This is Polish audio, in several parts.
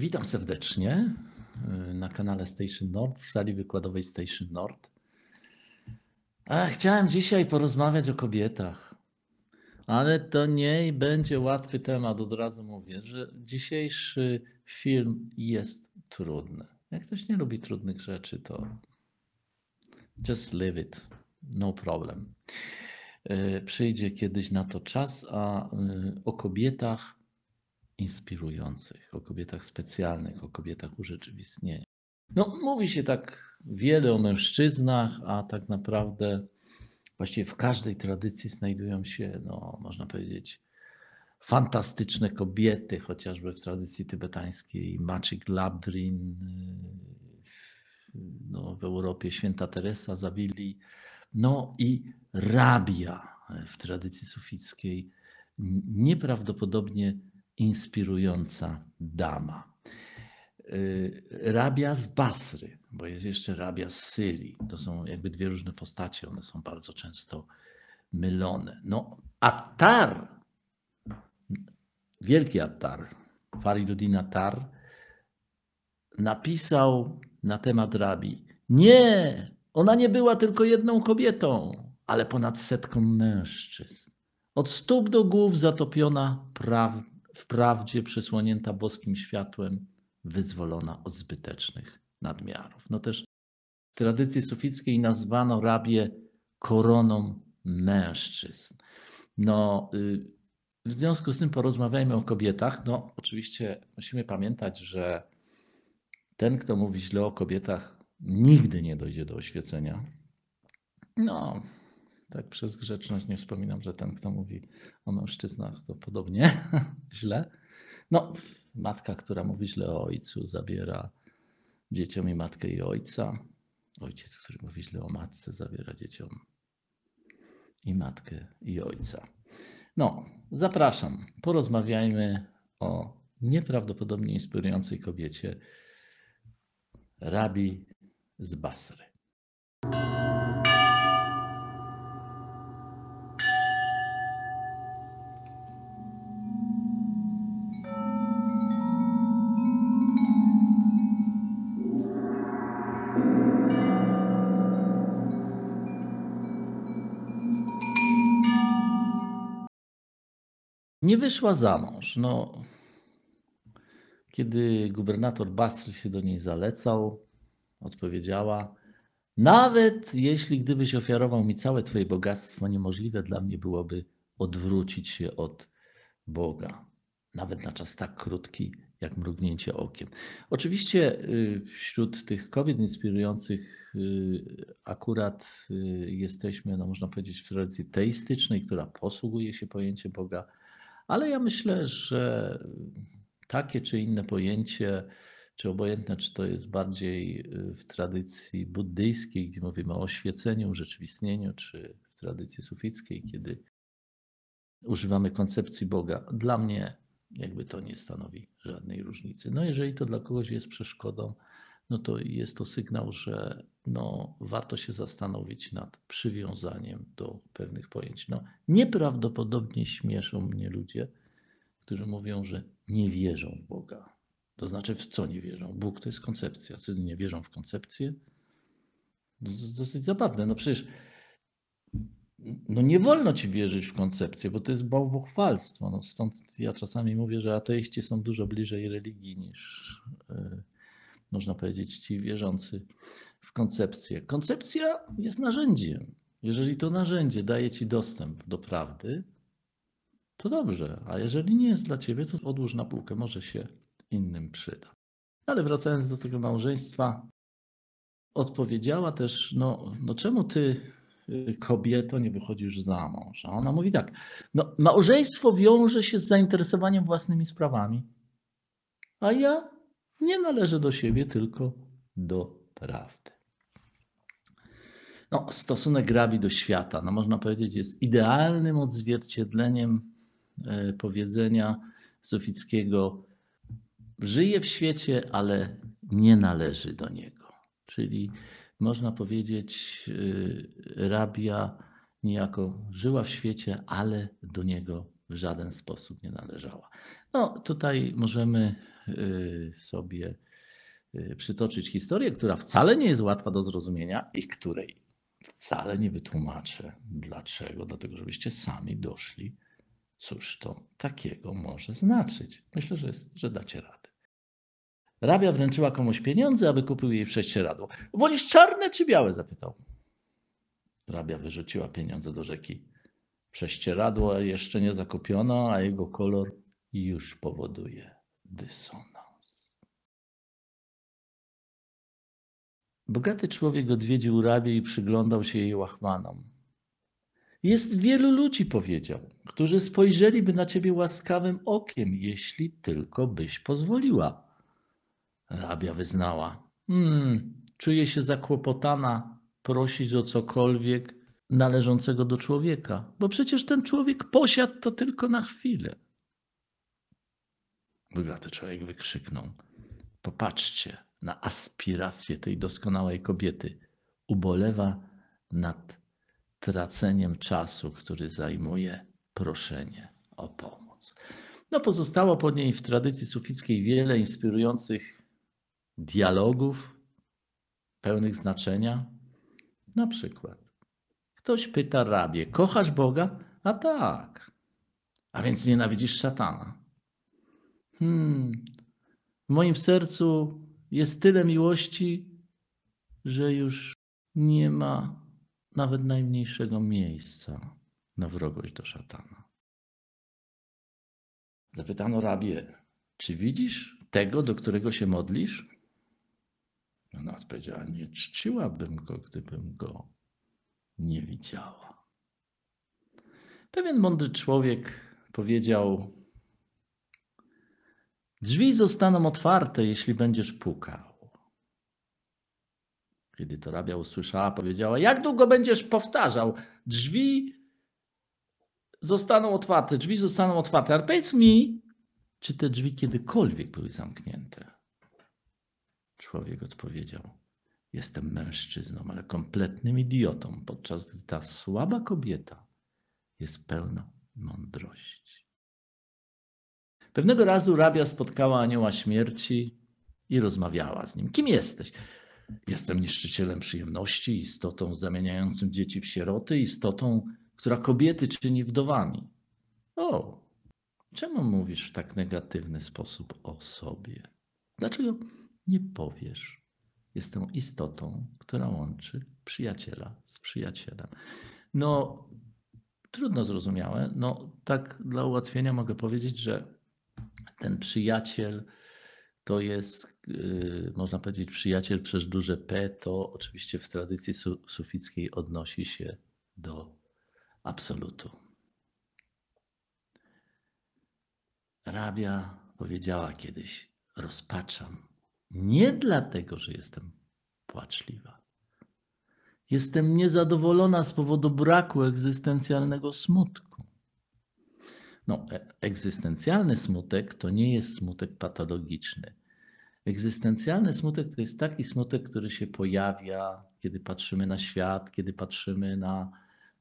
Witam serdecznie y, na kanale Station Nord, z sali wykładowej Station Nord. A chciałem dzisiaj porozmawiać o kobietach, ale to nie będzie łatwy temat, od razu mówię, że dzisiejszy film jest trudny. Jak ktoś nie lubi trudnych rzeczy, to just live it, no problem. Y, Przyjdzie kiedyś na to czas, a y, o kobietach inspirujących, o kobietach specjalnych, o kobietach urzeczywistnienia. No, mówi się tak wiele o mężczyznach, a tak naprawdę właściwie w każdej tradycji znajdują się, no, można powiedzieć, fantastyczne kobiety, chociażby w tradycji tybetańskiej Maciek Labdrin, yy, no, w Europie święta Teresa Zawili, no i Rabia w tradycji sufickiej, nieprawdopodobnie inspirująca dama. Y, Rabia z Basry, bo jest jeszcze rabia z Syrii. To są jakby dwie różne postacie, one są bardzo często mylone. No, Attar, wielki Attar, Fariduddin Attar, napisał na temat rabi, nie, ona nie była tylko jedną kobietą, ale ponad setką mężczyzn. Od stóp do głów zatopiona praw, w prawdzie przysłonięta boskim światłem, wyzwolona od zbytecznych nadmiarów. No też w tradycji sufickiej nazwano rabię koroną mężczyzn. No, y, w związku z tym porozmawiajmy o kobietach. No, oczywiście musimy pamiętać, że ten, kto mówi źle o kobietach, nigdy nie dojdzie do oświecenia. No, tak przez grzeczność nie wspominam, że ten, kto mówi o mężczyznach, to podobnie źle. No, matka, która mówi źle o ojcu, zabiera dzieciom i matkę i ojca. Ojciec, który mówi źle o matce, zabiera dzieciom i matkę i ojca. No, zapraszam. Porozmawiajmy o nieprawdopodobnie inspirującej kobiecie, Rabi z Basry. Nie wyszła za mąż. No, kiedy gubernator Basry się do niej zalecał, odpowiedziała: Nawet jeśli gdybyś ofiarował mi całe Twoje bogactwo, niemożliwe dla mnie byłoby odwrócić się od Boga. Nawet na czas tak krótki, jak mrugnięcie okiem. Oczywiście y, wśród tych kobiet inspirujących y, akurat y, jesteśmy, no można powiedzieć, w tradycji teistycznej, która posługuje się pojęciem Boga ale ja myślę, że takie czy inne pojęcie, czy obojętne, czy to jest bardziej y, w tradycji buddyjskiej, gdzie mówimy o oświeceniu, urzeczywistnieniu, czy w tradycji sufickiej, kiedy używamy koncepcji Boga, dla mnie jakby to nie stanowi żadnej różnicy. No jeżeli to dla kogoś jest przeszkodą, no to jest to sygnał, że no, warto się zastanowić nad przywiązaniem do pewnych pojęć. No, nieprawdopodobnie śmieszą mnie ludzie, którzy mówią, że nie wierzą w Boga. To znaczy, w co nie wierzą? Bóg to jest koncepcja. Czy nie wierzą w koncepcję? To dosyć zabawne. No przecież no nie wolno ci wierzyć w koncepcję, bo to jest bałwochwalstwo. No stąd ja czasami mówię, że ateiści są dużo bliżej religii niż, yy, można powiedzieć, ci wierzący w koncepcję. Koncepcja jest narzędziem. Jeżeli to narzędzie daje ci dostęp do prawdy, to dobrze, a jeżeli nie jest dla ciebie, to odłóż na półkę, może się innym przyda. Ale wracając do tego małżeństwa, odpowiedziała też, no, no czemu ty, y, kobieto, nie wychodzisz za mąż? A ona mówi tak, no małżeństwo wiąże się z zainteresowaniem własnymi sprawami, a ja nie należę do siebie, tylko do prawdy. No, stosunek Rabi do świata, no można powiedzieć, jest idealnym odzwierciedleniem e, powiedzenia Sofickiego: żyje w świecie, ale nie należy do niego. Czyli można powiedzieć, e, rabia niejako żyła w świecie, ale do niego w żaden sposób nie należała. No, tutaj możemy y, sobie y, przytoczyć historię, która wcale nie jest łatwa do zrozumienia i której wcale nie wytłumaczę. Dlaczego? Dlatego, żebyście sami doszli, cóż to takiego może znaczyć. Myślę, że, jest, że dacie radę. Rabia wręczyła komuś pieniądze, aby kupił jej prześcieradło. Wolisz czarne czy białe? zapytał. Rabia wyrzuciła pieniądze do rzeki. Prześcieradło jeszcze nie zakupiono, a jego kolor już powoduje dysonans. Bogaty człowiek odwiedził rabię i przyglądał się jej łachmanom. Jest wielu ludzi, powiedział, którzy spojrzeliby na ciebie łaskawym okiem, jeśli tylko byś pozwoliła. Rabia wyznała: Hmm, czuję się zakłopotana prosić o cokolwiek należącego do człowieka, bo przecież ten człowiek posiadł to tylko na chwilę. Bogaty człowiek wykrzyknął: Popatrzcie na aspiracje tej doskonałej kobiety. Ubolewa nad traceniem czasu, który zajmuje proszenie o pomoc. No, pozostało po niej w tradycji sufickiej wiele inspirujących dialogów pełnych znaczenia. Na przykład, ktoś pyta rabię: Kochasz Boga? A tak. A więc nienawidzisz szatana. Hmm. W moim sercu jest tyle miłości, że już nie ma nawet najmniejszego miejsca na wrogość do szatana. Zapytano rabię, czy widzisz tego, do którego się modlisz? Ona odpowiedziała, nie czciłabym go, gdybym go nie widziała. Pewien mądry człowiek powiedział, drzwi zostaną otwarte, jeśli będziesz pukał. Kiedy to rabia usłyszała, powiedziała: Jak długo będziesz powtarzał? Drzwi zostaną otwarte, drzwi zostaną otwarte. Ale powiedz mi, czy te drzwi kiedykolwiek były zamknięte? Człowiek odpowiedział: Jestem mężczyzną, ale kompletnym idiotą, podczas gdy ta słaba kobieta jest pełna mądrości. Pewnego razu rabia spotkała anioła śmierci i rozmawiała z nim. Kim jesteś? Jestem niszczycielem przyjemności, istotą zamieniającym dzieci w sieroty, istotą, która kobiety czyni wdowami. O, czemu mówisz w tak negatywny sposób o sobie? Dlaczego nie powiesz? Jestem istotą, która łączy przyjaciela z przyjacielem. No, trudno zrozumiałe. No, tak dla ułatwienia mogę powiedzieć, że ten przyjaciel to jest, yy, można powiedzieć, przyjaciel przez duże P, to oczywiście w tradycji su sufickiej odnosi się do absolutu. Rabia powiedziała kiedyś: Rozpaczam nie dlatego, że jestem płaczliwa. Jestem niezadowolona z powodu braku egzystencjalnego smutku. No, e, egzystencjalny smutek to nie jest smutek patologiczny. Egzystencjalny smutek to jest taki smutek, który się pojawia, kiedy patrzymy na świat, kiedy patrzymy na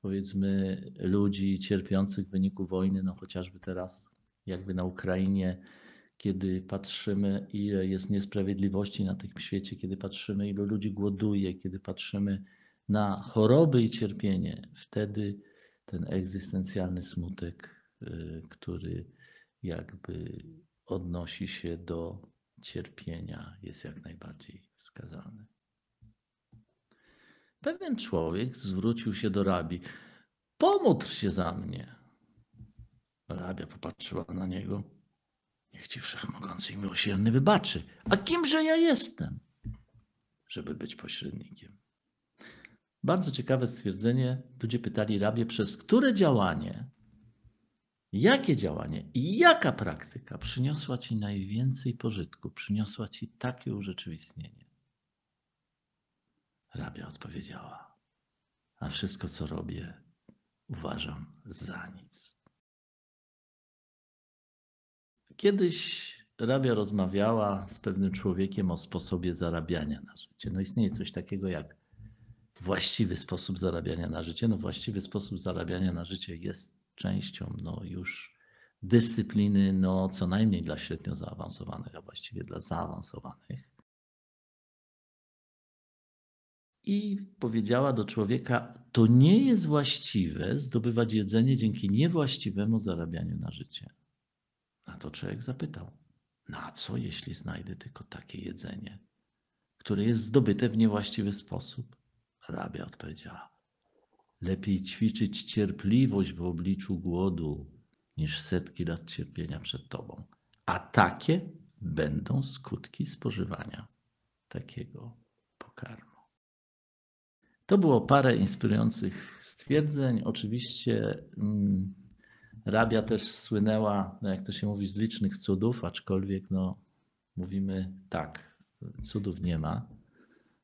powiedzmy ludzi cierpiących w wyniku wojny, no chociażby teraz jakby na Ukrainie, kiedy patrzymy, ile jest niesprawiedliwości na tym świecie, kiedy patrzymy, ilu ludzi głoduje, kiedy patrzymy na choroby i cierpienie, wtedy ten egzystencjalny smutek Y, który jakby odnosi się do cierpienia, jest jak najbardziej wskazany. Pewien człowiek zwrócił się do rabi: Pomódl się za mnie. Rabia popatrzyła na niego. Niech ci wszechmogący i miłosierny wybaczy. A kimże ja jestem, żeby być pośrednikiem? Bardzo ciekawe stwierdzenie. Ludzie pytali rabię, przez które działanie Jakie działanie i jaka praktyka przyniosła Ci najwięcej pożytku, przyniosła Ci takie urzeczywistnienie? Rabia odpowiedziała: A wszystko, co robię, uważam za nic. Kiedyś Rabia rozmawiała z pewnym człowiekiem o sposobie zarabiania na życie. No istnieje coś takiego jak właściwy sposób zarabiania na życie. No właściwy sposób zarabiania na życie jest częścią no, już dyscypliny, no co najmniej dla średnio zaawansowanych, a właściwie dla zaawansowanych. I powiedziała do człowieka: To nie jest właściwe zdobywać jedzenie dzięki niewłaściwemu zarabianiu na życie. Na to człowiek zapytał: Na co, jeśli znajdę tylko takie jedzenie, które jest zdobyte w niewłaściwy sposób? Rabia odpowiedziała: Lepiej ćwiczyć cierpliwość w obliczu głodu, niż setki lat cierpienia przed tobą. A takie będą skutki spożywania takiego pokarmu. To było parę inspirujących stwierdzeń. Oczywiście mm, Rabia też słynęła, no jak to się mówi, z licznych cudów, aczkolwiek no, mówimy tak, cudów nie ma,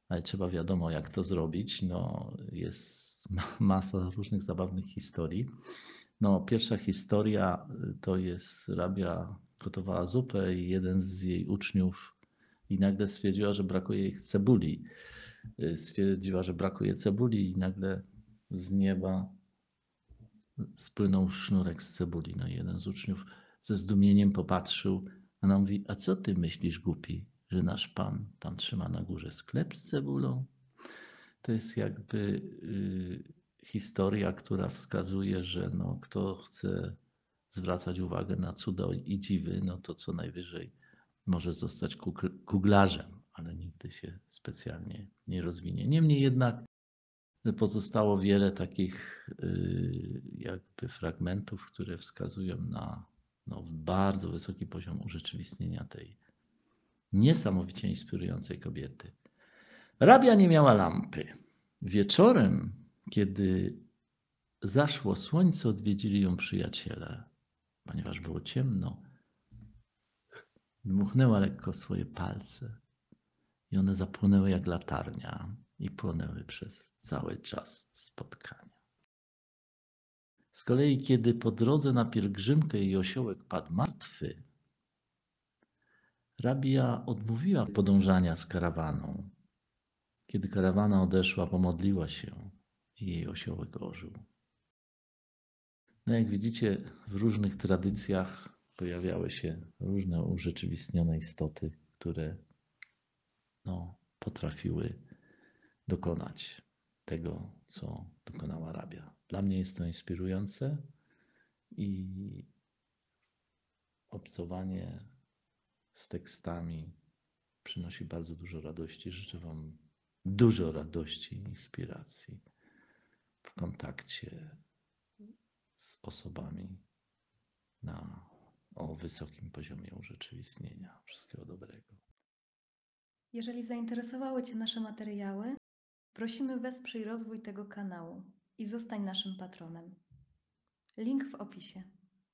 ale trzeba wiadomo, jak to zrobić. No, jest masa różnych zabawnych historii. No, pierwsza historia to jest Rabia gotowała zupę i jeden z jej uczniów i nagle stwierdziła, że brakuje jej cebuli. Stwierdziła, że brakuje cebuli i nagle z nieba spłynął sznurek z cebuli. I jeden z uczniów ze zdumieniem popatrzył, a ona mówi, a co ty myślisz, głupi, że nasz Pan tam trzyma na górze sklep z cebulą? To jest jakby y, historia, która wskazuje, że no, kto chce zwracać uwagę na cuda i dziwy, no to co najwyżej może zostać kuglarzem, ale nigdy się specjalnie nie rozwinie. Niemniej jednak pozostało wiele takich y, jakby fragmentów, które wskazują na no, bardzo wysoki poziom urzeczywistnienia tej niesamowicie inspirującej kobiety. Rabia nie miała lampy. Wieczorem kiedy zaszło słońce, odwiedzili ją przyjaciele. Ponieważ było ciemno, dmuchnęła lekko swoje palce i one zapłonęły jak latarnia i płonęły przez cały czas spotkania. Z kolei, kiedy po drodze na pielgrzymkę jej osiołek padł martwy, rabia odmówiła podążania z karawaną. Kiedy karawana odeszła, pomodliła się i jej osiołek ożył. No jak widzicie, w różnych tradycjach pojawiały się różne urzeczywistnione istoty, które no, potrafiły dokonać tego, co dokonała Rabia. Dla mnie jest to inspirujące i obcowanie z tekstami przynosi bardzo dużo radości. Życzę Wam dużo radości i inspiracji w kontakcie z osobami na, o wysokim poziomie urzeczywistnienia. Wszystkiego dobrego. Jeżeli zainteresowały Cię nasze materiały, prosimy wesprzyj rozwój tego kanału i zostań naszym patronem. Link w opisie.